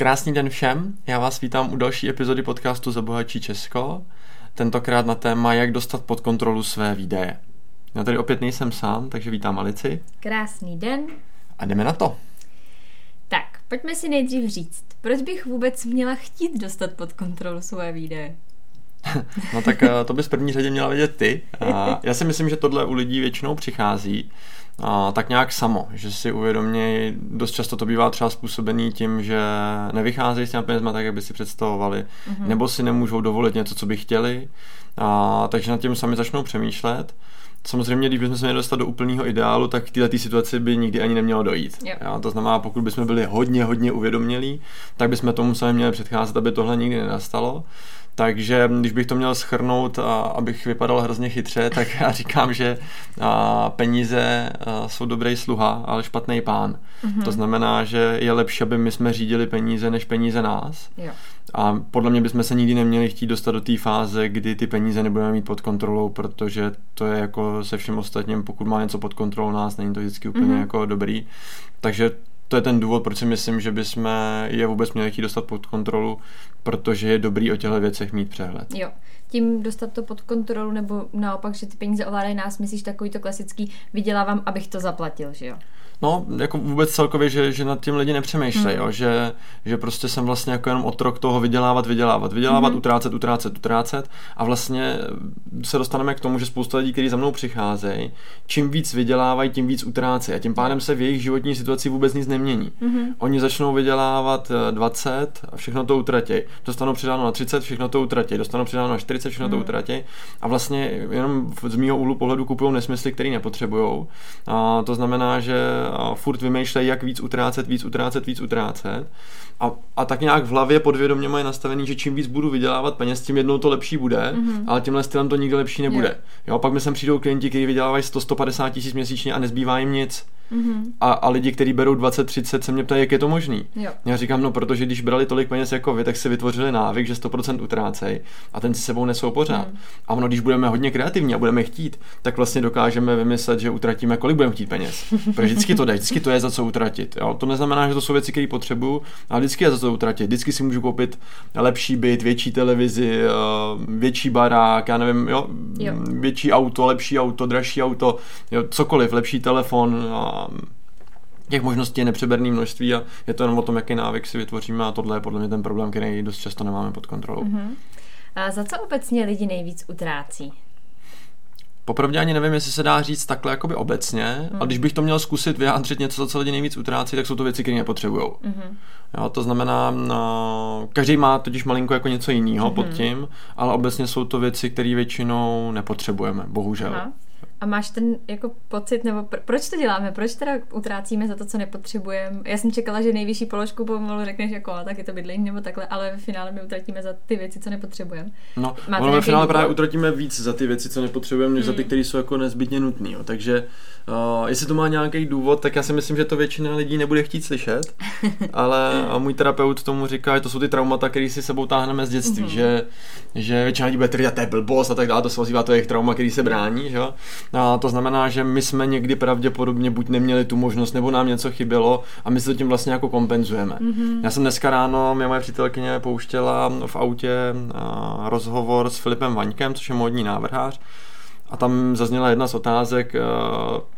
Krásný den všem, já vás vítám u další epizody podcastu Zabohačí Česko, tentokrát na téma, jak dostat pod kontrolu své výdaje. Já tady opět nejsem sám, takže vítám Alici. Krásný den. A jdeme na to. Tak, pojďme si nejdřív říct, proč bych vůbec měla chtít dostat pod kontrolu své výdaje? no tak eh, to bys v první řadě měla vědět ty. Já si myslím, že tohle u lidí většinou přichází a, tak nějak samo, že si uvědomějí, dost často to bývá třeba způsobený tím, že nevycházejí s těmi penězma tak, jak by si představovali, mm-hmm. nebo si nemůžou dovolit něco, co by chtěli, a, takže nad tím sami začnou přemýšlet. Samozřejmě, když bychom se měli dostat do úplného ideálu, tak k této situaci by nikdy ani nemělo dojít. Yep. To znamená, pokud bychom byli hodně, hodně uvědomělí, tak bychom tomu sami měli předcházet, aby tohle nikdy nenastalo. Takže když bych to měl schrnout, a abych vypadal hrozně chytře, tak já říkám, že peníze jsou dobrý sluha, ale špatný pán. Mm-hmm. To znamená, že je lepší, aby my jsme řídili peníze, než peníze nás. Jo. A podle mě bychom se nikdy neměli chtít dostat do té fáze, kdy ty peníze nebudeme mít pod kontrolou, protože to je jako se všem ostatním, pokud má něco pod kontrolou nás, není to vždycky úplně mm-hmm. jako dobrý. Takže to je ten důvod, proč si myslím, že bychom je vůbec měli chtít dostat pod kontrolu, protože je dobrý o těchto věcech mít přehled. Jo, tím dostat to pod kontrolu, nebo naopak, že ty peníze ovládají nás, myslíš takový to klasický, vydělávám, abych to zaplatil, že jo? No, jako vůbec celkově, že, že nad tím lidi nepřemýšlejí, mm. že, že prostě jsem vlastně jako jenom otrok toho vydělávat, vydělávat, vydělávat, mm. utrácet, utrácet, utrácet a vlastně se dostaneme k tomu, že spousta lidí, kteří za mnou přicházejí, čím víc vydělávají, tím víc utrácejí a tím pádem se v jejich životní situaci vůbec nic nemění. Mm. Oni začnou vydělávat 20 eh, a všechno to utratí. Dostanou přidáno na 30, všechno to utratí. Dostanou přidáno na 40, všechno mm. to mhm. utratí. A vlastně jenom z mého úhlu pohledu kupují nesmysly, které nepotřebují. A to znamená, že furt vymýšlejí, jak víc utrácet, víc utrácet, víc utrácet. A, a tak nějak v hlavě podvědomě mají nastavený, že čím víc budu vydělávat peněz, tím jednou to lepší bude, mm-hmm. ale tímhle stylem to nikdy lepší nebude. Jo. jo pak mi sem přijdou klienti, kteří vydělávají 100-150 tisíc měsíčně a nezbývá jim nic. Mm-hmm. A, a lidi, kteří berou 20-30, se mě ptají, jak je to možný. Jo. Já říkám, no protože když brali tolik peněz jako vy, tak si vytvořili návyk, že 100% utrácej a ten si sebou nesou pořád. Mm. A ono, když budeme hodně kreativní a budeme chtít, tak vlastně dokážeme vymyslet, že utratíme, kolik budeme chtít peněz. Protože vždycky to jde, vždycky to je za co utratit. Jo? To neznamená, že to jsou věci, které potřebuju, ale vždycky je za co utratit. Vždycky si můžu koupit lepší byt, větší televizi, eh, větší barák, já nevím, jo? Jo. větší auto, lepší auto, dražší auto, jo? cokoliv, lepší telefon, těch možností je nepřeberné množství a je to jenom o tom, jaký návyk si vytvoříme a tohle je podle mě ten problém, který dost často nemáme pod kontrolou. Uh-huh. A za co obecně lidi nejvíc utrácí? Popravdě ani nevím, jestli se dá říct takhle jakoby obecně, mm. ale když bych to měl zkusit vyjádřit něco, co lidi nejvíc utrácí, tak jsou to věci, které nepotřebují. Jo, to znamená, no, každý má totiž malinko jako něco jiného mm-hmm. pod tím, ale obecně jsou to věci, které většinou nepotřebujeme, bohužel. Aha. A máš ten jako pocit, nebo pr- proč to děláme? Proč teda utrácíme za to, co nepotřebujeme? Já jsem čekala, že nejvyšší položku pomalu řekneš jako, a tak je to bydlení nebo takhle, ale ve finále my utratíme za ty věci, co nepotřebujeme. No, ono ve finále právě utratíme víc za ty věci, co nepotřebujeme, než hmm. za ty, hmm. které jsou jako nezbytně nutné. Takže uh, jestli to má nějaký důvod, tak já si myslím, že to většina lidí nebude chtít slyšet, ale a můj terapeut tomu říká, že to jsou ty traumata, které si sebou táhneme z dětství, mm-hmm. že, že většina lidí bude tvrdit, to je blbost a tak dále, to se ozývá to jejich trauma, který se brání, že? A to znamená, že my jsme někdy pravděpodobně buď neměli tu možnost, nebo nám něco chybělo a my se to tím vlastně jako kompenzujeme. Mm-hmm. Já jsem dneska ráno, mě moje přítelkyně pouštěla v autě rozhovor s Filipem Vaňkem, což je módní návrhář a tam zazněla jedna z otázek, eh,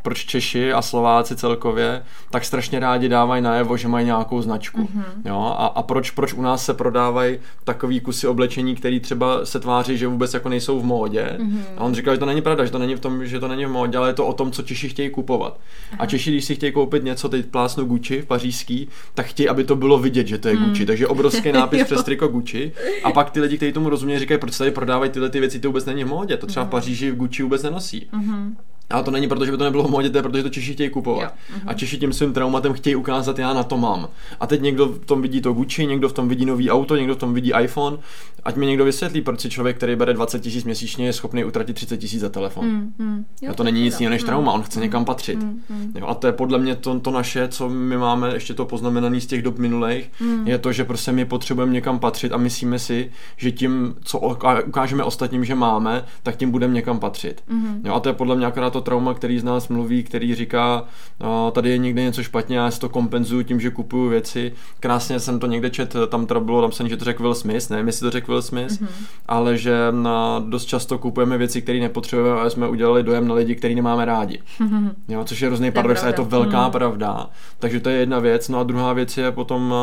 proč Češi a Slováci celkově tak strašně rádi dávají najevo, že mají nějakou značku. Mm-hmm. Jo? A, a proč, proč u nás se prodávají takový kusy oblečení, který třeba se tváří, že vůbec jako nejsou v módě. Mm-hmm. A on říkal, že to není pravda, že to není v tom, že to není v módě, ale je to o tom, co Češi chtějí kupovat. Aha. A Češi, když si chtějí koupit něco, teď plásnu Gucci v pařížský, tak chtějí, aby to bylo vidět, že to je mm. Gucci. Takže obrovský nápis přes triko Gucci. A pak ty lidi, kteří tomu rozumějí, říkají, proč tady prodávají tyhle ty věci, to vůbec není v módě. To třeba mm. v Paříži v Gucci vůbec nenosí. Mm-hmm. Ale to není proto, že by to nebylo v modě, to je proto, že to Češi chtějí kupovat. Jo. Mm-hmm. A Češi tím svým traumatem chtějí ukázat, já na to mám. A teď někdo v tom vidí to Gucci, někdo v tom vidí nový auto, někdo v tom vidí iPhone. Ať mi někdo vysvětlí, proč si člověk, který bere 20 tisíc měsíčně, je schopný utratit 30 tisíc za telefon. Mm-hmm. Jo, a to není nic jiného než trauma, on chce mm-hmm. někam patřit. Mm-hmm. Jo, a to je podle mě to, to naše, co my máme ještě to poznamenané z těch dob minulých, mm. je to, že prostě my potřebujeme někam patřit a myslíme si, že tím, co ukážeme ostatním, že máme, tak tím budeme někam patřit. Mm-hmm. Jo, a to je podle mě akorát to trauma, který z nás mluví, který říká, uh, tady je někde něco špatně, já si to kompenzuju tím, že kupuju věci. Krásně jsem to někde čet, tam teda bylo napsané, že to řekl Will Smith, nevím, jestli to řekl Will Smith, mm-hmm. ale že na, dost často kupujeme věci, které nepotřebujeme, ale jsme udělali dojem na lidi, který nemáme rádi. Mm-hmm. Jo, což je hrozný paradox a je to velká mm. pravda. Takže to je jedna věc. No a druhá věc je potom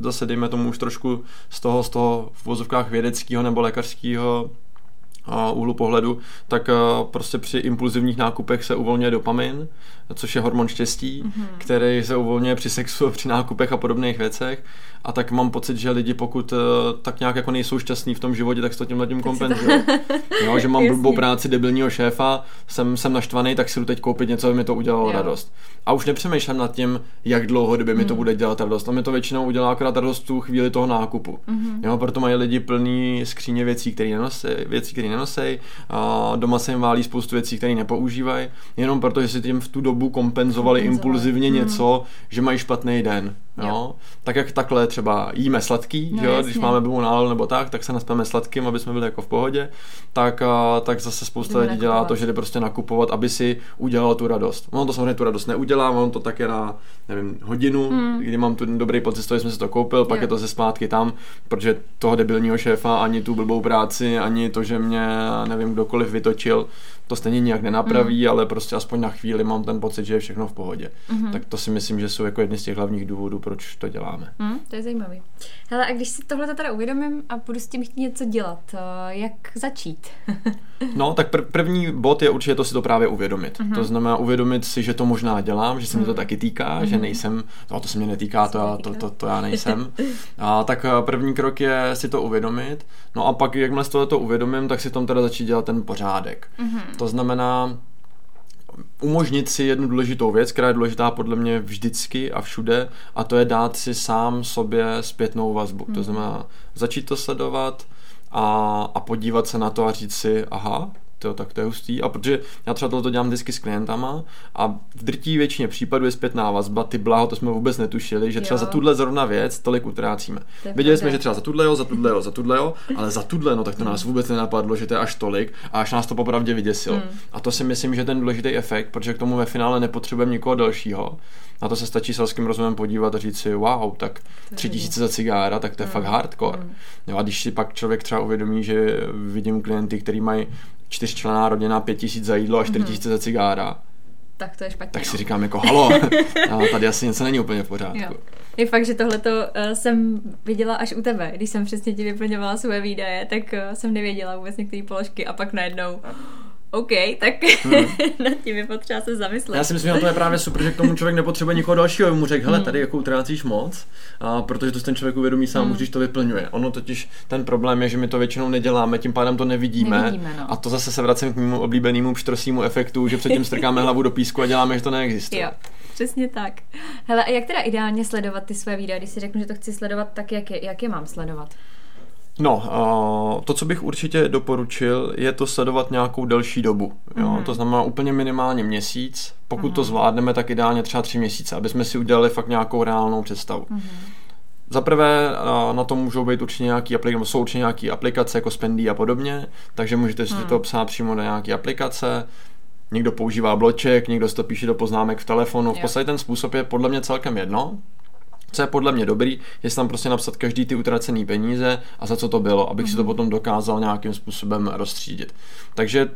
zase dejme tomu už trošku z toho, z toho v vozovkách vědeckého nebo lékařského úhlu pohledu, tak prostě při impulzivních nákupech se uvolňuje dopamin, což je hormon štěstí, mm-hmm. který se uvolňuje při sexu, při nákupech a podobných věcech. A tak mám pocit, že lidi, pokud tak nějak jako nejsou šťastní v tom životě, tak se to tímhle tím kompenzují. jo, že mám blbou práci debilního šéfa, jsem, jsem naštvaný, tak si jdu teď koupit něco, aby mi to udělalo jo. radost. A už nepřemýšlím nad tím, jak dlouhodobě mm. mi to mhm. bude dělat radost. A mi to většinou udělá akorát radost tu chvíli toho nákupu. Mm-hmm. Jo, proto mají lidi plný skříně věcí, které nenosí, věcí, které nenosej, a doma se jim válí spoustu věcí, které nepoužívají, jenom proto, že si tím v tu dobu kompenzovali Kompenzovat. impulzivně mm. něco, že mají špatný den. Jo? jo. Tak jak takhle třeba jíme sladký, no, jo? když máme blbou náladu nebo tak, tak se naspeme sladkým, aby jsme byli jako v pohodě, tak, a, tak zase spousta lidí dělá to, že jde prostě nakupovat, aby si udělal tu radost. On to samozřejmě tu radost neudělá, on to také na nevím, hodinu, mm. kdy mám tu dobrý pocit, že jsme si to koupil, pak jo. je to ze zpátky tam, protože toho debilního šéfa ani tu blbou práci, ani to, že mě nevím, kdokoliv vytočil, to stejně nijak nenapraví, mm. ale prostě aspoň na chvíli mám ten pocit, že je všechno v pohodě. Mm. Tak to si myslím, že jsou jako jedny z těch hlavních důvodů, proč to děláme. Mm, to je zajímavý. Hele, a když si tohle teda uvědomím a budu s tím chtít něco dělat, eh, jak začít? no, tak pr- první bod je určitě to si to právě uvědomit. Mm-hmm. To znamená uvědomit si, že to možná dělám, že se mi to mhm. taky týká, mm-hmm. že mhm. nejsem, no to se mě netýká, to já, to, to, to já nejsem. a tak eh, první krok je si to uvědomit. No a pak, jakmile si to uvědomím, tak si tom teda začít dělat ten pořádek. Mm-hmm. To znamená, umožnit si jednu důležitou věc, která je důležitá podle mě vždycky a všude, a to je dát si sám sobě zpětnou vazbu. Mm. To znamená začít to sledovat a, a podívat se na to a říct si, aha, to, tak to je hustý. A protože já třeba to dělám vždycky s klientama a v drtí většině případů je zpětná vazba, ty blaho, to jsme vůbec netušili, že třeba jo. za tuhle zrovna věc tolik utrácíme. Viděli jsme, že třeba za tuhle jo, za tuhle jo, za tuhle jo, ale za tuhle, no tak to nás vůbec nenapadlo, že to je až tolik a až nás to popravdě vyděsilo. Hmm. A to si myslím, že je ten důležitý efekt, protože k tomu ve finále nepotřebujeme nikoho dalšího. Na to se stačí selským rozumem podívat a říct si, wow, tak tři tisíce za cigára, tak to je hmm. fakt hardcore. Hmm. Jo, a když si pak člověk třeba uvědomí, že vidím klienty, kteří mají čtyřčlená rodina, pět tisíc za jídlo a čtyři mhm. tisíce za cigára. Tak to je špatně. Tak si no. říkám jako halo, tady asi něco není úplně v pořádku. Jo. Je fakt, že tohle uh, jsem viděla až u tebe. Když jsem přesně ti vyplňovala své výdaje, tak uh, jsem nevěděla vůbec některé položky a pak najednou OK, tak hmm. nad tím je potřeba se zamyslet. Já si myslím, že to je právě super, že k tomu člověk nepotřebuje nikoho dalšího, mu řekl, hele, hmm. tady jako utrácíš moc, a protože to ten člověk uvědomí sám, hmm. když to vyplňuje. Ono totiž, ten problém je, že my to většinou neděláme, tím pádem to nevidíme, nevidíme no. a to zase se vracím k mému oblíbenému pštrosímu efektu, že předtím strkáme hlavu do písku a děláme, že to neexistuje. Jo. Přesně tak. Hele, a jak teda ideálně sledovat ty své výdaje, když si řeknu, že to chci sledovat, tak jak je, jak je mám sledovat? No, to, co bych určitě doporučil, je to sledovat nějakou delší dobu. Jo? Mm-hmm. To znamená úplně minimálně měsíc. Pokud mm-hmm. to zvládneme, tak ideálně třeba tři měsíce, aby jsme si udělali fakt nějakou reálnou představu. Mm-hmm. Za prvé na to můžou být určitě nějaký aplikace, jsou určitě nějaké aplikace jako Spendy a podobně, takže můžete si hmm. to psát přímo do nějaké aplikace. Někdo používá bloček, někdo si to píše do poznámek v telefonu. V podstatě ten způsob je podle mě celkem jedno. Co je podle mě dobrý, je tam prostě napsat každý ty utracený peníze a za co to bylo, abych mm-hmm. si to mhm. potom dokázal nějakým způsobem rozstřídit. Takže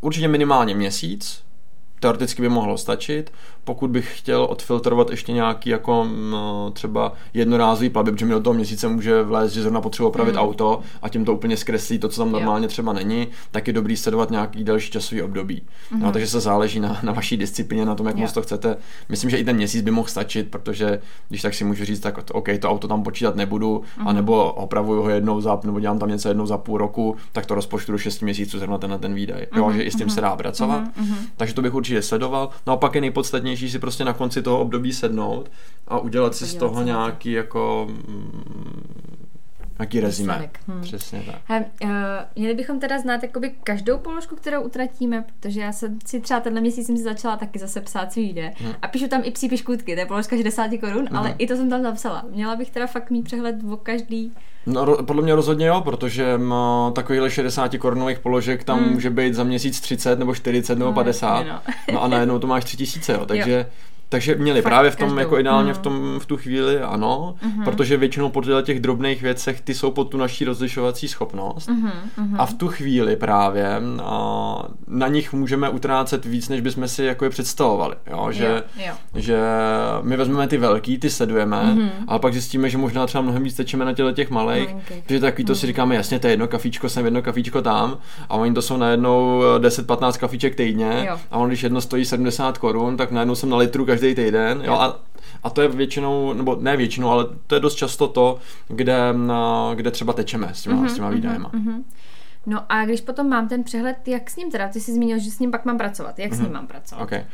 určitě minimálně měsíc, teoreticky by mohlo stačit. Pokud bych chtěl odfiltrovat ještě nějaký jako no, třeba jednorázový platby, protože mi do toho měsíce může vlézt, že zrovna potřebuji opravit mm. auto a tím to úplně zkreslí to, co tam normálně jo. třeba není, tak je dobrý sledovat nějaký další časový období. Mm. No, mhm. takže se záleží na, na vaší disciplíně, na tom, jak moc to chcete. Myslím, že i ten měsíc by mohl stačit, protože když tak si můžu říct, tak OK, to auto tam počítat nebudu, mm. anebo opravuju ho jednou za, nebo dělám tam něco jednou za půl roku, tak to rozpočtu do 6 měsíců zrovna ten, ten výdaj. Mm. Jo, že i s tím mm. se dá pracovat. Mm. Takže to bych určitě určitě sledoval. No a pak je nejpodstatnější si prostě na konci toho období sednout a udělat si z toho nějaký jako mm, Jaký rezime. Výsledek, hm. Přesně tak. He, uh, měli bychom teda znát jakoby každou položku, kterou utratíme, protože já jsem si třeba tenhle měsíc jsem si začala taky zase psát svý ide Hm. a píšu tam i psí piškůtky, to je položka 60 korun, ale Mhm. i to jsem tam zapsala. Měla bych teda fakt mít přehled o každý. No, ro- podle mě rozhodně jo, protože no, takovýhle 60 korunových položek tam Hmm. může být za měsíc 30 nebo 40 nebo No, 50. jasně, no. No a najednou to máš 3000, jo. Takže, takže měli Fakt právě v tom, každou. jako ideálně v, Hmm. tom, v tu chvíli ano, Mhm. protože většinou po těch drobných věcech ty jsou pod tu naší rozlišovací schopnost. Mhm, mhm. A v tu chvíli právě a, na nich můžeme utrácet víc, než bychom si jako je představovali. Jo? Že, jo, jo. že my vezmeme ty velký, ty sledujeme, Mhm. ale pak zjistíme, že možná třeba mnohem víc tečeme na těle těch malých, Malinkých. že takový to si říkáme, jasně, to je jedno kafíčko sem, jedno kafíčko tam, a oni to jsou najednou 10-15 kafíček týdně, Jo. a on když jedno stojí 70 korun, tak najednou jsem na litru každý týden, jo, Jo. a a to je většinou, nebo ne většinou, ale to je dost často to, kde, kde třeba tečeme s těma, Mhm, s těma výdajema. mhm. No a když potom mám ten přehled, jak s ním teda, ty jsi zmínil, že s ním pak mám pracovat, jak s ním mám pracovat? Mhm. OK.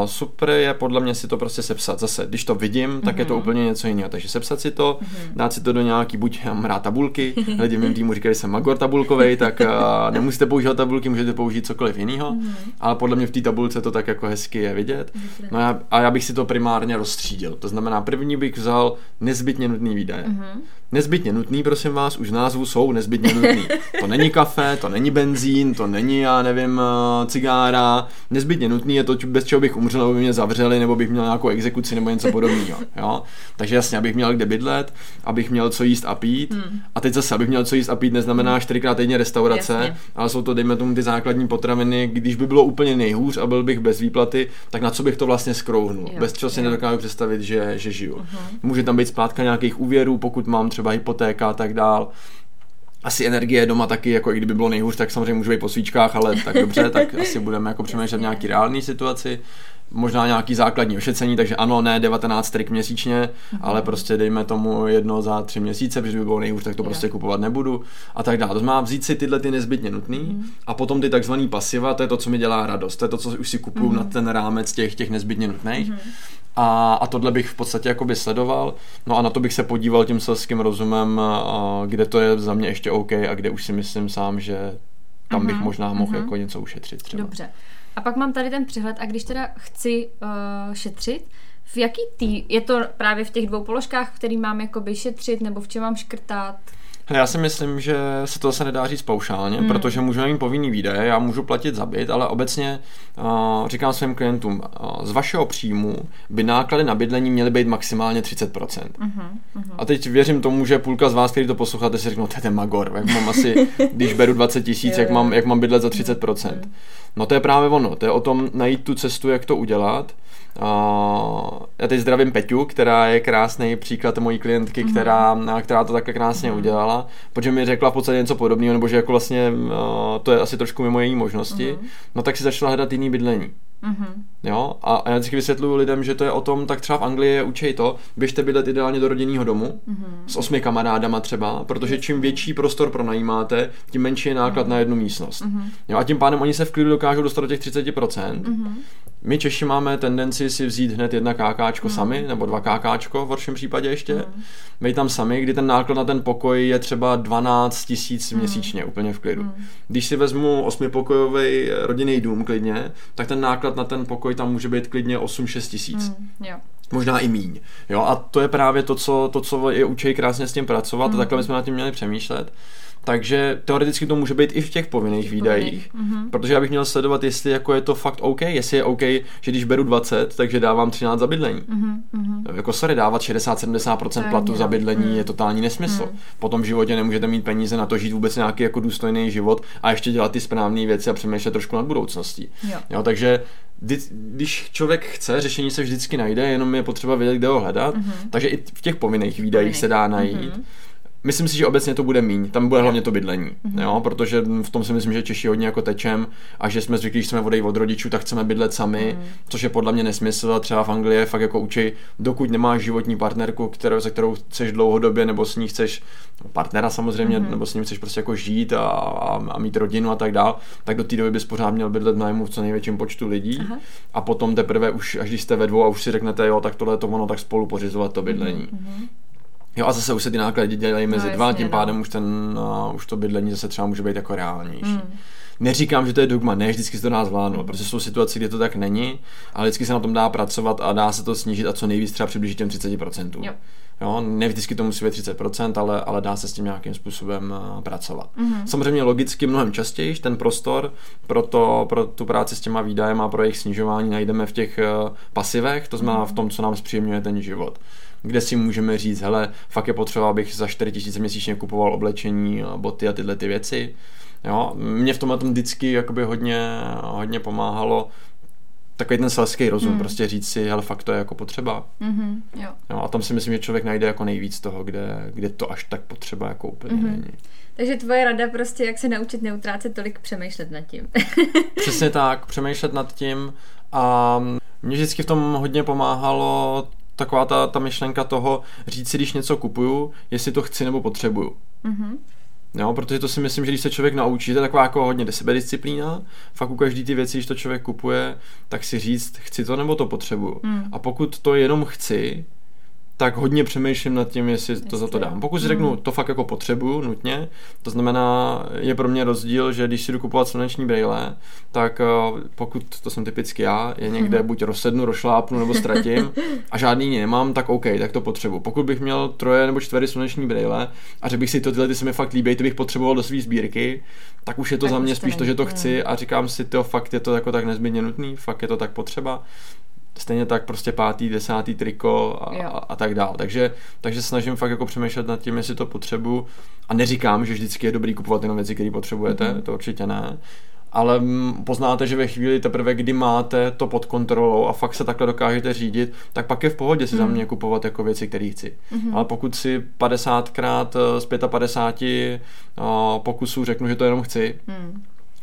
Uh, super je podle mě si to prostě sepsat. Zase, když to vidím, tak je to Mhm. úplně něco jiného. Takže sepsat si to, dát si to do nějaký, buď já mám rád tabulky, lidi v mém týmu říkají, že jsem magor tabulkovej, tak uh, nemusíte používat tabulky, můžete použít cokoliv jiného, Mhm. ale podle mě v té tabulce to tak jako hezky je vidět. No já, a já bych si to primárně rozstřídil. To znamená, první bych vzal nezbytně nutný výdaje. Mhm. Nezbytně nutný, prosím vás, už v názvu jsou nezbytně nutný. To není kafe, to není benzín, to není, já nevím, eh, cigára. Nezbytně nutný je to, bez čeho bych umřel, nebo by mě zavřeli, nebo bych měl nějakou exekuci, nebo něco podobného. Jo? Takže jasně, abych měl kde bydlet, abych měl co jíst a pít. Hmm. A teď zase, abych měl co jíst a pít, neznamená čtyřikrát týdně restaurace, Jasně. ale jsou to, dejme tomu, ty základní potraviny. Když by bylo úplně nejhůř a byl bych bez výplaty, tak na co bych to vlastně skrouhnul? Jo, Bez čeho si nedokážu představit, že, že žiju. Mhm. Může tam být splátka nějakých úvěrů, pokud mám třeba hypotéka a tak dál. Asi energie doma taky, jako i kdyby bylo nejhůř, tak samozřejmě může být po svíčkách, ale tak dobře, tak asi budeme jako přemýšlet v nějaký reálný situaci. Možná nějaký základní ošetření, takže ano, ne 19 trik měsíčně, ale prostě dejme tomu jedno za tři měsíce, protože by bylo nejhůř, tak to Jo. prostě kupovat nebudu a tak dále. To znamená vzít si tyhle ty nezbytně nutný a potom ty takzvaný pasiva, to je to, co mi dělá radost, to je to, co už si kupuju Mhm. na ten rámec těch, těch nezbytně nutných. A, a tohle bych v podstatě jakoby sledoval. No a na to bych se podíval tím selským rozumem, kde to je za mě ještě OK a kde už si myslím sám, že tam bych Mhm, možná mohl mhm. jako něco ušetřit třeba. Dobře. A pak mám tady ten přehled a když teda chci uh, šetřit, v jaký tý, je to právě v těch dvou položkách, v kterých mám jakoby šetřit, nebo v čem mám škrtat? Hele, já si myslím, že se to zase nedá říct paušálně, Hmm. protože můžeme mít povinný výdaje, já můžu platit za byt, ale obecně uh, říkám svým klientům, uh, z vašeho příjmu by náklady na bydlení měly být maximálně 30%. Uh-huh, uh-huh. A teď věřím tomu, že půlka z vás, který to posloucháte, si řeknou, to je ten magor, jak mám asi, když beru 20 tisíc, jak mám, jak mám bydlet za 30%. No to je právě ono, to je o tom najít tu cestu, jak to udělat. A já teď zdravím Peťu, která je krásný příklad mojí klientky, která, která to takhle krásně udělala, protože mi řekla v podstatě něco podobného, nebo že jako vlastně a, to je asi trošku mimo její možnosti, no tak si začala hledat jiný bydlení. Uh-huh. Jo? A, a já vždycky vysvětluju lidem, že to je o tom, tak třeba v Anglii je učej to, běžte bydlet ideálně do rodinného domu Mhm. s osmi kamarádama třeba, protože čím větší prostor pronajímáte, tím menší je náklad na jednu místnost. Mhm. Jo? A tím pádem oni se v klidu dokážou dostat do těch 30%. Mhm. My Češi máme tendenci si vzít hned jedna kákáčko Mhm. sami, nebo dva kákáčko v horším případě ještě. Mej tam sami, kdy ten náklad na ten pokoj je třeba 12 tisíc měsíčně, úplně v klidu. Když si vezmu osmipokojový rodinný dům klidně, tak ten náklad na ten pokoj tam může být klidně 8-6 tisíc. Mm, jo. Možná i míň. Jo, a to je právě to, co, to, co je učej krásně s tím pracovat, a takhle bychom nad tím měli přemýšlet. Takže teoreticky to může být i v těch povinných výdajích, Mhm. protože já bych měl sledovat, jestli jako je to fakt OK, jestli je OK, že když beru 20, takže dávám 13 za bydlení. Mhm, mhm. Jako sorry, dávat 60-70% To je platu za bydlení Mm. je totální nesmysl. Mm. Potom v životě nemůžete mít peníze na to žít vůbec nějaký jako důstojný život a ještě dělat ty správné věci a přemýšlet trošku nad budoucností. Jo. Jo, takže kdy- když člověk chce, řešení se vždycky najde, jenom je potřeba vědět, kde ho hledat. Mhm. Takže i v těch povinných výdajích Povinných. se dá najít. Mhm. Myslím si, že obecně to bude míň. Tam bude Jo. hlavně to bydlení. Mhm. Jo, protože v tom si myslím, že Češi hodně jako tečem a že jsme zvyklí, že chceme odejít od rodičů, tak chceme bydlet sami, Mhm. což je podle mě nesmysl. A třeba v Anglii je fakt jako učí, dokud nemáš životní partnerku, kterou, se kterou chceš dlouhodobě, nebo s ní chceš partnera samozřejmě, Mhm. nebo s ním chceš prostě jako žít a, a, a mít rodinu a tak dál, tak do té doby bys pořád měl bydlet nájmu v co největším počtu lidí. Aha. A potom teprve už, až když jste ve dvou a už si řeknete, jo, tak tohle je to ono, tak spolu pořizovat to bydlení. Mhm. Jo a zase už se ty náklady dělají mezi No, dva, jasně, tím no. pádem už, ten, uh, už to bydlení zase třeba může být jako reálnější. Mm. Neříkám, že to je dogma, ne, vždycky se to dá zvládnout, protože jsou situace, kdy to tak není, ale vždycky se na tom dá pracovat a dá se to snížit a co nejvíc třeba přiblížit těm 30%. Jo. Jo, ne vždycky to musí být 30%, ale, ale dá se s tím nějakým způsobem eh, pracovat. Mhm. Samozřejmě logicky mnohem častěji ten prostor pro, to, pro tu práci s těma výdajem a pro jejich snižování najdeme v těch eh, pasivech, to znamená v tom, co nám zpříjemňuje ten život kde si můžeme říct, hele, fakt je potřeba, abych za 4 000 měsíčně kupoval oblečení, boty a tyhle ty věci. Jo, mě v tomhle tom vždycky jakoby hodně, hodně pomáhalo takový ten selský rozum, Hmm. prostě říct si, hele, fakt to je jako potřeba. Mhm, jo. Jo, a tam si myslím, že člověk najde jako nejvíc toho, kde, kde to až tak potřeba jako úplně Mhm. není. Takže tvoje rada prostě, jak se naučit neutrácet tolik přemýšlet nad tím. Přesně tak, přemýšlet nad tím a mě vždycky v tom hodně pomáhalo taková ta, ta myšlenka toho říct si, když něco kupuju, jestli to chci nebo potřebuju. Mhm. Jo, protože to si myslím, že když se člověk naučí, to je taková jako hodně sebedisciplína, fakt u každý ty věci, když to člověk kupuje, tak si říct, chci to nebo to potřebuju. Mm. A pokud to jenom chci, tak hodně přemýšlím nad tím, jestli to za to dám. Pokud si řeknu, to fakt jako potřebuju nutně, to znamená, je pro mě rozdíl, že když si jdu kupovat sluneční brýle, tak eh, pokud, to jsem typicky já, je někde Mhm. buď rozsednu, rošlápnu nebo ztratím a žádný jiný nemám, tak OK, tak to potřebuju. Pokud bych měl troje nebo čtyři sluneční brýle a řekl bych si, to tyhle ty se mi fakt líbí, ty bych potřeboval do své sbírky, tak už je to Tak za mě spíš to, že to chci a říkám si, to fakt je to jako tak nezbytně nutný, fakt je to tak potřeba. Stejně tak prostě pátý, desátý triko a, a, a tak dál. Takže, takže snažím fakt jako přemýšlet nad tím, jestli to potřebuju. A neříkám, že vždycky je dobrý kupovat jenom věci, které potřebujete, Mhm. to určitě ne. Ale mm, poznáte, že ve chvíli teprve, kdy máte to pod kontrolou a fakt se takhle dokážete řídit, tak pak je v pohodě si za Mhm. mě kupovat jako věci, které chci. Mhm. Ale pokud si 50krát z 55 a, pokusů řeknu, že to jenom chci, Mm.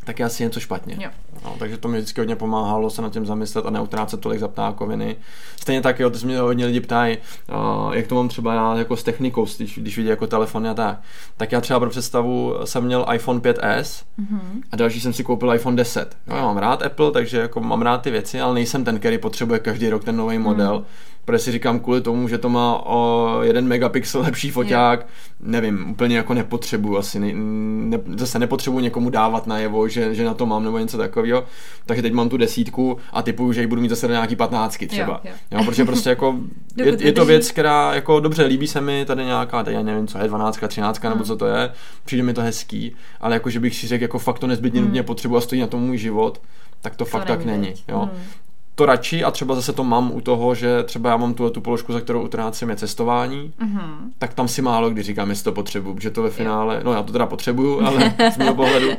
Tak je asi něco špatně. Jo. No, takže to mi vždycky hodně pomáhalo se nad tím zamyslet a neutrácet tolik za ptákoviny. Stejně tak, jo, ty se mě hodně lidi ptají, uh, jak to mám třeba já jako s technikou, když, když vidí jako telefony a tak. Tak já třeba pro představu jsem měl iPhone 5s Mhm. a další jsem si koupil iPhone 10. Jo, já mám rád Apple, takže jako mám rád ty věci, ale nejsem ten, který potřebuje každý rok ten nový model. Protože si říkám kvůli tomu, že to má o jeden megapixel lepší foťák, nevím, úplně jako nepotřebuju asi, ne, ne, zase nepotřebuju někomu dávat najevo, že, že na to mám nebo něco takového. Takže teď mám tu desítku a typuju, že ji budu mít zase do nějaký patnáctky třeba. Jo, Jo, protože prostě jako je, je to věc, která jako dobře líbí se mi tady nějaká, tady já nevím, co je, 12, 13 nebo Hmm. co to je, přijde mi to hezký, ale jako, že bych si řekl, jako fakt to nezbytně Hmm. nutně potřebuji a stojí na tom můj život, tak to, fakt tak není. Jo. Mm. To radši a třeba zase to mám u toho, že třeba já mám tuhle tu položku, za kterou utrácím, je cestování, Mhm. tak tam si málo kdy říkám, jestli to potřebuju, protože to ve finále, no já to teda potřebuju, ale z mého pohledu,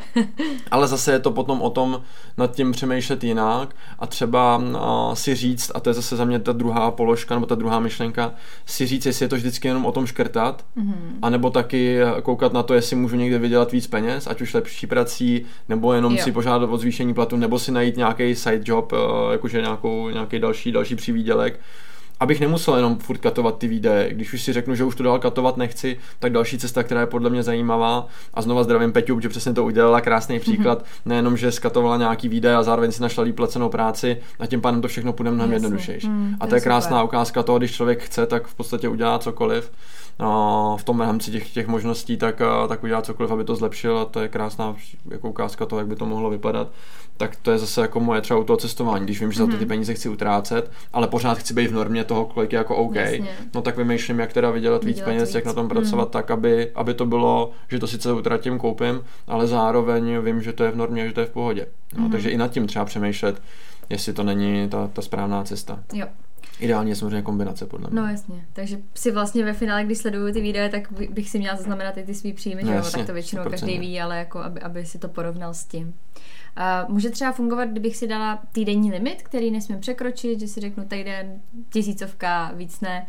ale zase je to potom o tom nad tím přemýšlet jinak a třeba uh, si říct, a to je zase za mě ta druhá položka nebo ta druhá myšlenka, si říct, jestli je to vždycky jenom o tom škrtat, Mhm. anebo taky koukat na to, jestli můžu někde vydělat víc peněz, ať už lepší prací, nebo jenom Jo. si požádat o zvýšení platu, nebo si najít nějaký side job, uh, jakože nějakou, nějaký další, další přivýdělek, abych nemusel jenom furt katovat ty výdaje. Když už si řeknu, že už to dál katovat nechci, tak další cesta, která je podle mě zajímavá, a znova zdravím Peťu, že přesně to udělala, krásný příklad, mm-hmm. nejenom, že skatovala nějaký výdaje a zároveň si našla líp placenou práci a tím pádem to všechno půjde mnohem Jasně. jednodušejší. Mm, a to je krásná super. ukázka toho, když člověk chce, tak v podstatě udělá cokoliv. V tom rámci těch, těch možností, tak, tak udělá cokoliv, aby to zlepšil a to je krásná jako ukázka toho, jak by to mohlo vypadat. Tak to je zase jako moje třeba u toho cestování, když vím, že za to ty Mhm. peníze chci utrácet, ale pořád chci být v normě toho, kolik je jako OK, Jasně. no tak vymýšlím, jak teda vydělat víc peněz, jak víc. na tom pracovat Mhm. tak, aby, aby to bylo, že to sice utratím, koupím, ale zároveň vím, že to je v normě, že to je v pohodě. No, Mhm. Takže i nad tím třeba přemýšlet, jestli to není ta, ta správná cesta. Jo. Ideálně samozřejmě kombinace, podle mě. No jasně, takže si vlastně ve finále, když sleduju ty videa, tak by- bych si měla zaznamenat i ty svý příjmy, No že jasně, tak to většinou 100%. každý ví, ale jako aby, aby si to porovnal s tím. A může třeba fungovat, kdybych si dala týdenní limit, který nesmím překročit, že si řeknu týden tisícovka, víc ne.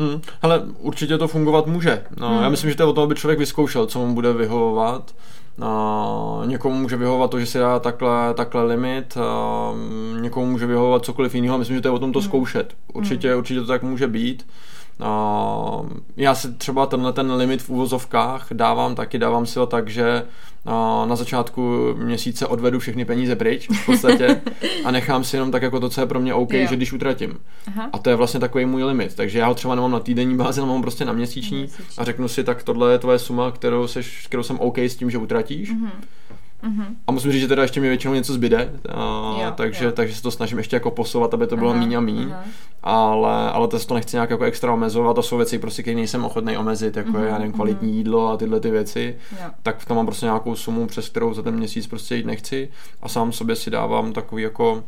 Hmm, hele, určitě to fungovat může. No, Hmm. Já myslím, že to je o tom, aby člověk vyzkoušel, co mu bude vyhovovat. No, někomu může vyhovovat to, že si dá takhle, takhle limit, a někomu může vyhovovat cokoliv jiného. Myslím, že to je o tom to Hmm. zkoušet. Určitě, určitě to tak může být. Já si třeba tenhle ten limit v úvozovkách dávám taky, dávám si ho tak, že na začátku měsíce odvedu všechny peníze pryč v podstatě a nechám si jenom tak jako to, co je pro mě OK, jo. že když utratím. Aha. A to je vlastně takový můj limit, takže já ho třeba nemám na týdenní bázi, ale mám prostě na měsíční, měsíční a řeknu si, tak tohle je tvoje suma, kterou, seš, kterou jsem OK s tím, že utratíš. Mm-hmm Mm-hmm. A musím říct, že teda ještě mi většinou něco zbyde, a, jo, takže, jo. takže se to snažím ještě jako posouvat, aby to bylo míň a míň, ale, ale to, to nechci nějak jako extra omezovat, to jsou věci, prostě, které nejsem ochotný omezit, jako mm-hmm. já nevím, kvalitní mm-hmm. jídlo a tyhle ty věci, jo. tak tam mám prostě nějakou sumu, přes kterou za ten měsíc prostě jít nechci a sám sobě si dávám takový jako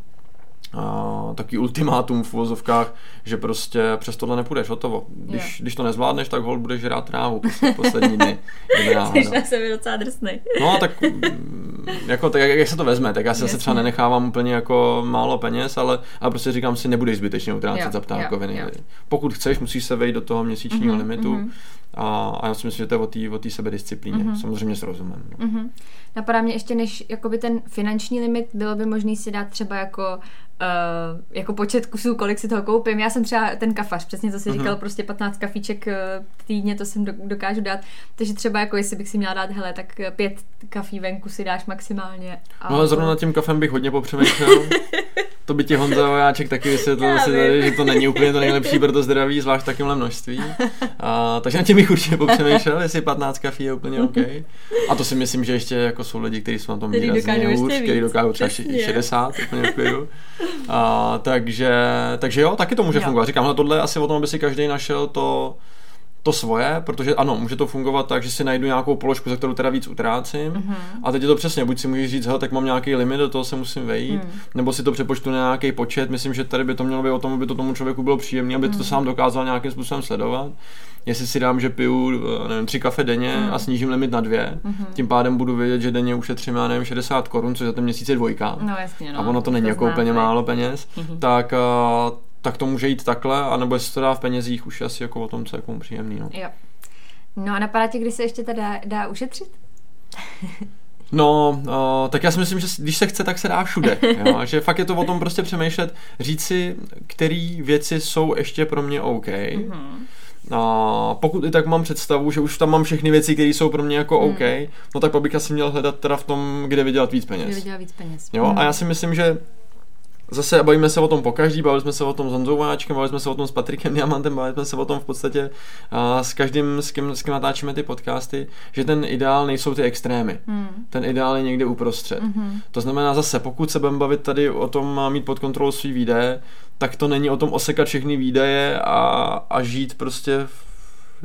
a, taky ultimátum v vozovkách, že prostě přes tohle nepůjdeš, hotovo. Když, když to nezvládneš, tak hol budeš žrát trávu poslední dny. Jsi jsem docela drsnej. No tak mm, jako, tak jak, jak, se to vezme, tak já se třeba nenechávám úplně jako málo peněz, ale, ale prostě říkám si, nebudeš zbytečně utrácet za ptákoviny. Jo, jo. Pokud chceš, musíš se vejít do toho měsíčního mm-hmm, limitu mm-hmm. A, a já si myslím, že to je o té sebedisciplíně, mm-hmm. samozřejmě s rozumem. No. Mm-hmm. Napadá mě ještě, než jakoby ten finanční limit, bylo by možný si dát třeba jako uh, jako počet kusů, kolik si toho koupím. Já jsem třeba ten kafař, přesně to si mm-hmm. říkal, prostě 15 kafíček uh, týdně, to jsem do, dokážu dát. Takže třeba jako jestli bych si měla dát, hele, tak pět kafí venku si dáš maximálně. A no ale zrovna nad tím kafem bych hodně popřemýšlel. to by ti Honza Vojáček taky vysvětlil si tady, že to není úplně to nejlepší pro to zdraví, zvlášť takovémhle množství. A, takže na tím bych určitě popřemýšlel, jestli 15 kafí je úplně OK. A to si myslím, že ještě jako jsou lidi, kteří jsou na tom výrazně hůř, kteří dokážou třeba 60, úplně v A, takže, takže jo, taky to může jo. fungovat. Říkám, tohle je asi o tom, aby si každý našel to, to svoje, protože ano, může to fungovat tak, že si najdu nějakou položku, za kterou teda víc utrácím. Mm-hmm. A teď je to přesně, buď si můžeš říct, hele, tak mám nějaký limit, do toho se musím vejít, mm. nebo si to přepočtu na nějaký počet. Myslím, že tady by to mělo být o tom, aby to tomu člověku bylo příjemné, aby mm. to mhm. sám dokázal nějakým způsobem sledovat. Jestli si dám, že piju eh, nevím, tři kafe denně mm. a snížím limit na dvě, mm-hmm. tím pádem budu vědět, že denně ušetřím, já nevím, 60 korun, což za ten měsíc je dvojka. No, jasně, no. A ono to není to jako úplně málo peněz. Mm-hmm. Tak uh, tak to může jít takhle, anebo jestli to dá v penězích, už asi jako o tom, co je komu příjemný. No. Jo. No a napadá tě, kdy se ještě to dá, ušetřit? No, uh, tak já si myslím, že když se chce, tak se dá všude. Jo? že fakt je to o tom prostě přemýšlet, říct si, které věci jsou ještě pro mě OK. Mm-hmm. A pokud i tak mám představu, že už tam mám všechny věci, které jsou pro mě jako mm. OK, no tak pak bych asi měl hledat teda v tom, kde vydělat víc peněz. Kde vydělat víc peněz. Jo, mm. a já si myslím, že zase bavíme se o tom po každý, bavili jsme se o tom s Honzou Vojáčkem, bavili jsme se o tom s Patrikem Diamantem, bavili jsme se o tom v podstatě a s každým, s kým, s kým natáčíme ty podcasty, že ten ideál nejsou ty extrémy. Hmm. Ten ideál je někde uprostřed. Hmm. To znamená zase, pokud se budeme bavit tady o tom mít pod kontrolou svý výdaje, tak to není o tom osekat všechny výdaje a, a žít prostě v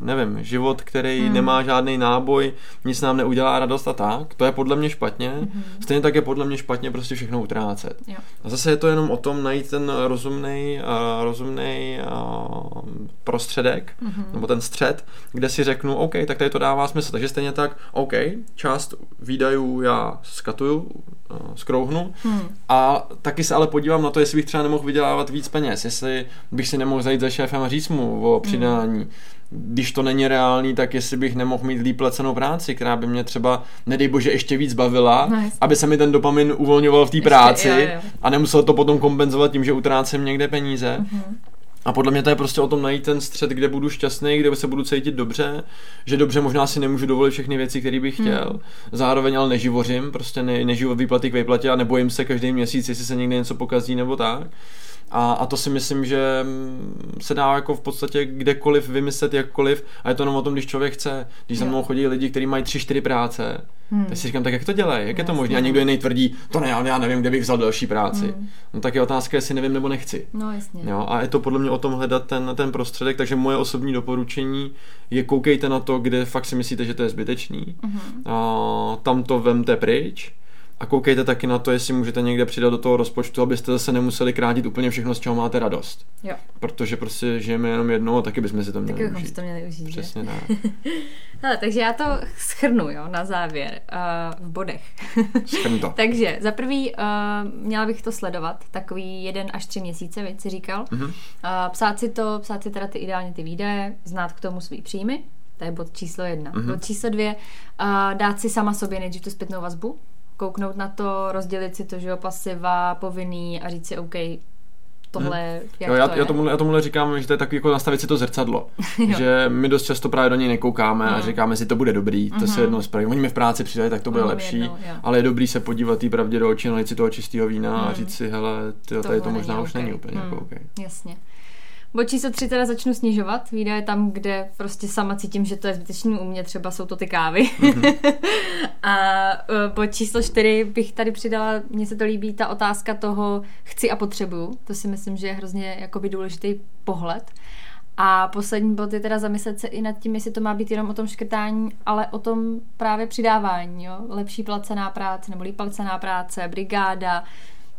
nevím, život, který hmm. nemá žádný náboj, nic nám neudělá radost a tak, to je podle mě špatně. Hmm. Stejně tak je podle mě špatně prostě všechno utrácet. Jo. A zase je to jenom o tom najít ten rozumný uh, rozumnej, uh, prostředek, hmm. nebo ten střed, kde si řeknu, OK, tak tady to dává smysl. Takže stejně tak, OK, část výdajů já skatuju, uh, skrouhnu hmm. a taky se ale podívám na to, jestli bych třeba nemohl vydělávat víc peněz, jestli bych si nemohl zajít za šéfem a říct mu o přidání. Hmm když to není reálný, tak jestli bych nemohl mít líp placenou práci, která by mě třeba, nedej bože, ještě víc bavila, no, aby se mi ten dopamin uvolňoval v té práci jo, jo. a nemusel to potom kompenzovat tím, že utrácím někde peníze. Mm-hmm. A podle mě to je prostě o tom najít ten střed, kde budu šťastný, kde se budu cítit dobře, že dobře možná si nemůžu dovolit všechny věci, které bych chtěl. Hmm. Zároveň ale neživořím, prostě ne, nežiju od výplaty k výplatě a nebojím se každý měsíc, jestli se někde něco pokazí nebo tak. A, a to si myslím, že mm, se dá jako v podstatě kdekoliv vymyslet jakkoliv a je to jenom o tom, když člověk chce. Když za mnou chodí lidi, kteří mají tři, čtyři práce, hmm. tak si říkám, tak jak to dělají, jak je to možné? A někdo jiný tvrdí, to ne, já nevím, kde bych vzal další práci. Hmm. No tak je otázka, jestli nevím nebo nechci. No jasně. Jo, a je to podle mě o tom hledat ten, ten prostředek, takže moje osobní doporučení je koukejte na to, kde fakt si myslíte, že to je zbytečný. Hmm. A, tam to vemte pryč a koukejte taky na to, jestli můžete někde přidat do toho rozpočtu, abyste zase nemuseli krátit úplně všechno, z čeho máte radost. Jo. Protože prostě žijeme jenom jednou a taky bychom si to měli taky užít. to měli užít. Přesně tak. Hele, takže já to schrnu, jo, na závěr, uh, v bodech. Schrnu to. takže za prvý uh, měla bych to sledovat, takový jeden až tři měsíce, víc si říkal. Uh-huh. Uh, psát si to, psát si teda ty ideálně ty výdaje, znát k tomu svý příjmy, to je bod číslo jedna. Uh-huh. Bod číslo dvě, uh, dát si sama sobě nejdřív tu zpětnou vazbu, kouknout na to, rozdělit si to, že jo, pasiva, povinný a říct si, OK, tohle, hmm. jak jo, já, to je. já, tomuhle, já tomuhle říkám, že to je tak jako nastavit si to zrcadlo. že my dost často právě do něj nekoukáme hmm. a říkáme si, to bude dobrý, to hmm. se jednou spraví. Oni mi v práci přidají, tak to bude lepší, jednou, ale je dobrý se podívat tý pravdě do očí, nalít si toho čistého vína hmm. a říct si, hele, tyjo, tady to možná už okay. není úplně jako hmm. jako okay. Jasně. Bod číslo tři teda začnu snižovat výdaje tam, kde prostě sama cítím, že to je zbytečný u mě, třeba jsou to ty kávy. Mm-hmm. a e, bod číslo čtyři bych tady přidala, mně se to líbí, ta otázka toho chci a potřebuju. To si myslím, že je hrozně jakoby důležitý pohled. A poslední bod je teda zamyslet se i nad tím, jestli to má být jenom o tom škrtání, ale o tom právě přidávání. Jo? Lepší placená práce nebo líp placená práce, brigáda,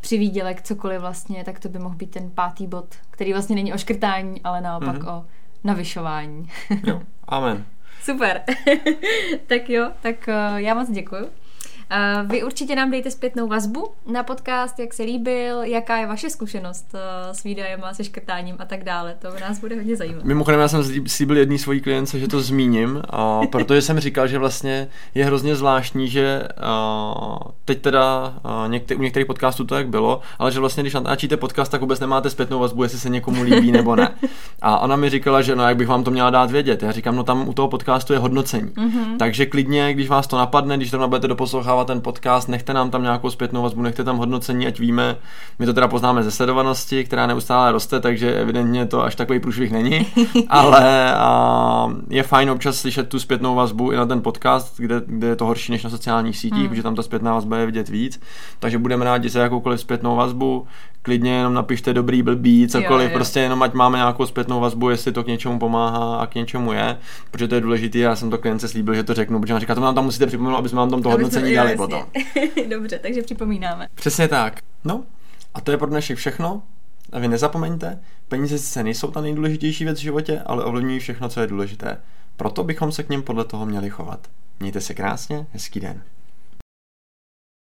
přivídělek, cokoliv vlastně, tak to by mohl být ten pátý bod, který vlastně není o škrtání, ale naopak mm-hmm. o navyšování. jo, amen. Super. tak jo, tak uh, já moc děkuji. Uh, vy určitě nám dejte zpětnou vazbu na podcast, jak se líbil, jaká je vaše zkušenost uh, s výdajem a se škrtáním a tak dále. To nás bude hodně zajímat. Mimochodem, já jsem slíbil jedný svojí klience, že to zmíním, uh, protože jsem říkal, že vlastně je hrozně zvláštní, že uh, teď teda některý, u některých podcastů to jak bylo, ale že vlastně, když natáčíte podcast, tak vůbec nemáte zpětnou vazbu, jestli se někomu líbí nebo ne. A ona mi říkala, že no, jak bych vám to měla dát vědět. Já říkám, no tam u toho podcastu je hodnocení. Mm-hmm. Takže klidně, když vás to napadne, když to budete doposlouchávat nahrávat ten podcast, nechte nám tam nějakou zpětnou vazbu, nechte tam hodnocení, ať víme. My to teda poznáme ze sledovanosti, která neustále roste, takže evidentně to až takový průšvih není, ale a, je fajn občas slyšet tu zpětnou vazbu i na ten podcast, kde, kde je to horší než na sociálních sítích, hmm. protože tam ta zpětná vazba je vidět víc. Takže budeme rádi za jakoukoliv zpětnou vazbu, klidně jenom napište dobrý, blbý, cokoliv, jo, jo. prostě jenom ať máme nějakou zpětnou vazbu, jestli to k něčemu pomáhá a k něčemu je, protože to je důležité. Já jsem to klience slíbil, že to řeknu, protože on říká, to nám tam musíte připomenout, aby jsme vám tam to hodnocení dali jasně. potom. Dobře, takže připomínáme. Přesně tak. No, a to je pro dnešek všechno. A vy nezapomeňte, peníze sice nejsou ta nejdůležitější věc v životě, ale ovlivňují všechno, co je důležité. Proto bychom se k něm podle toho měli chovat. Mějte se krásně, hezký den.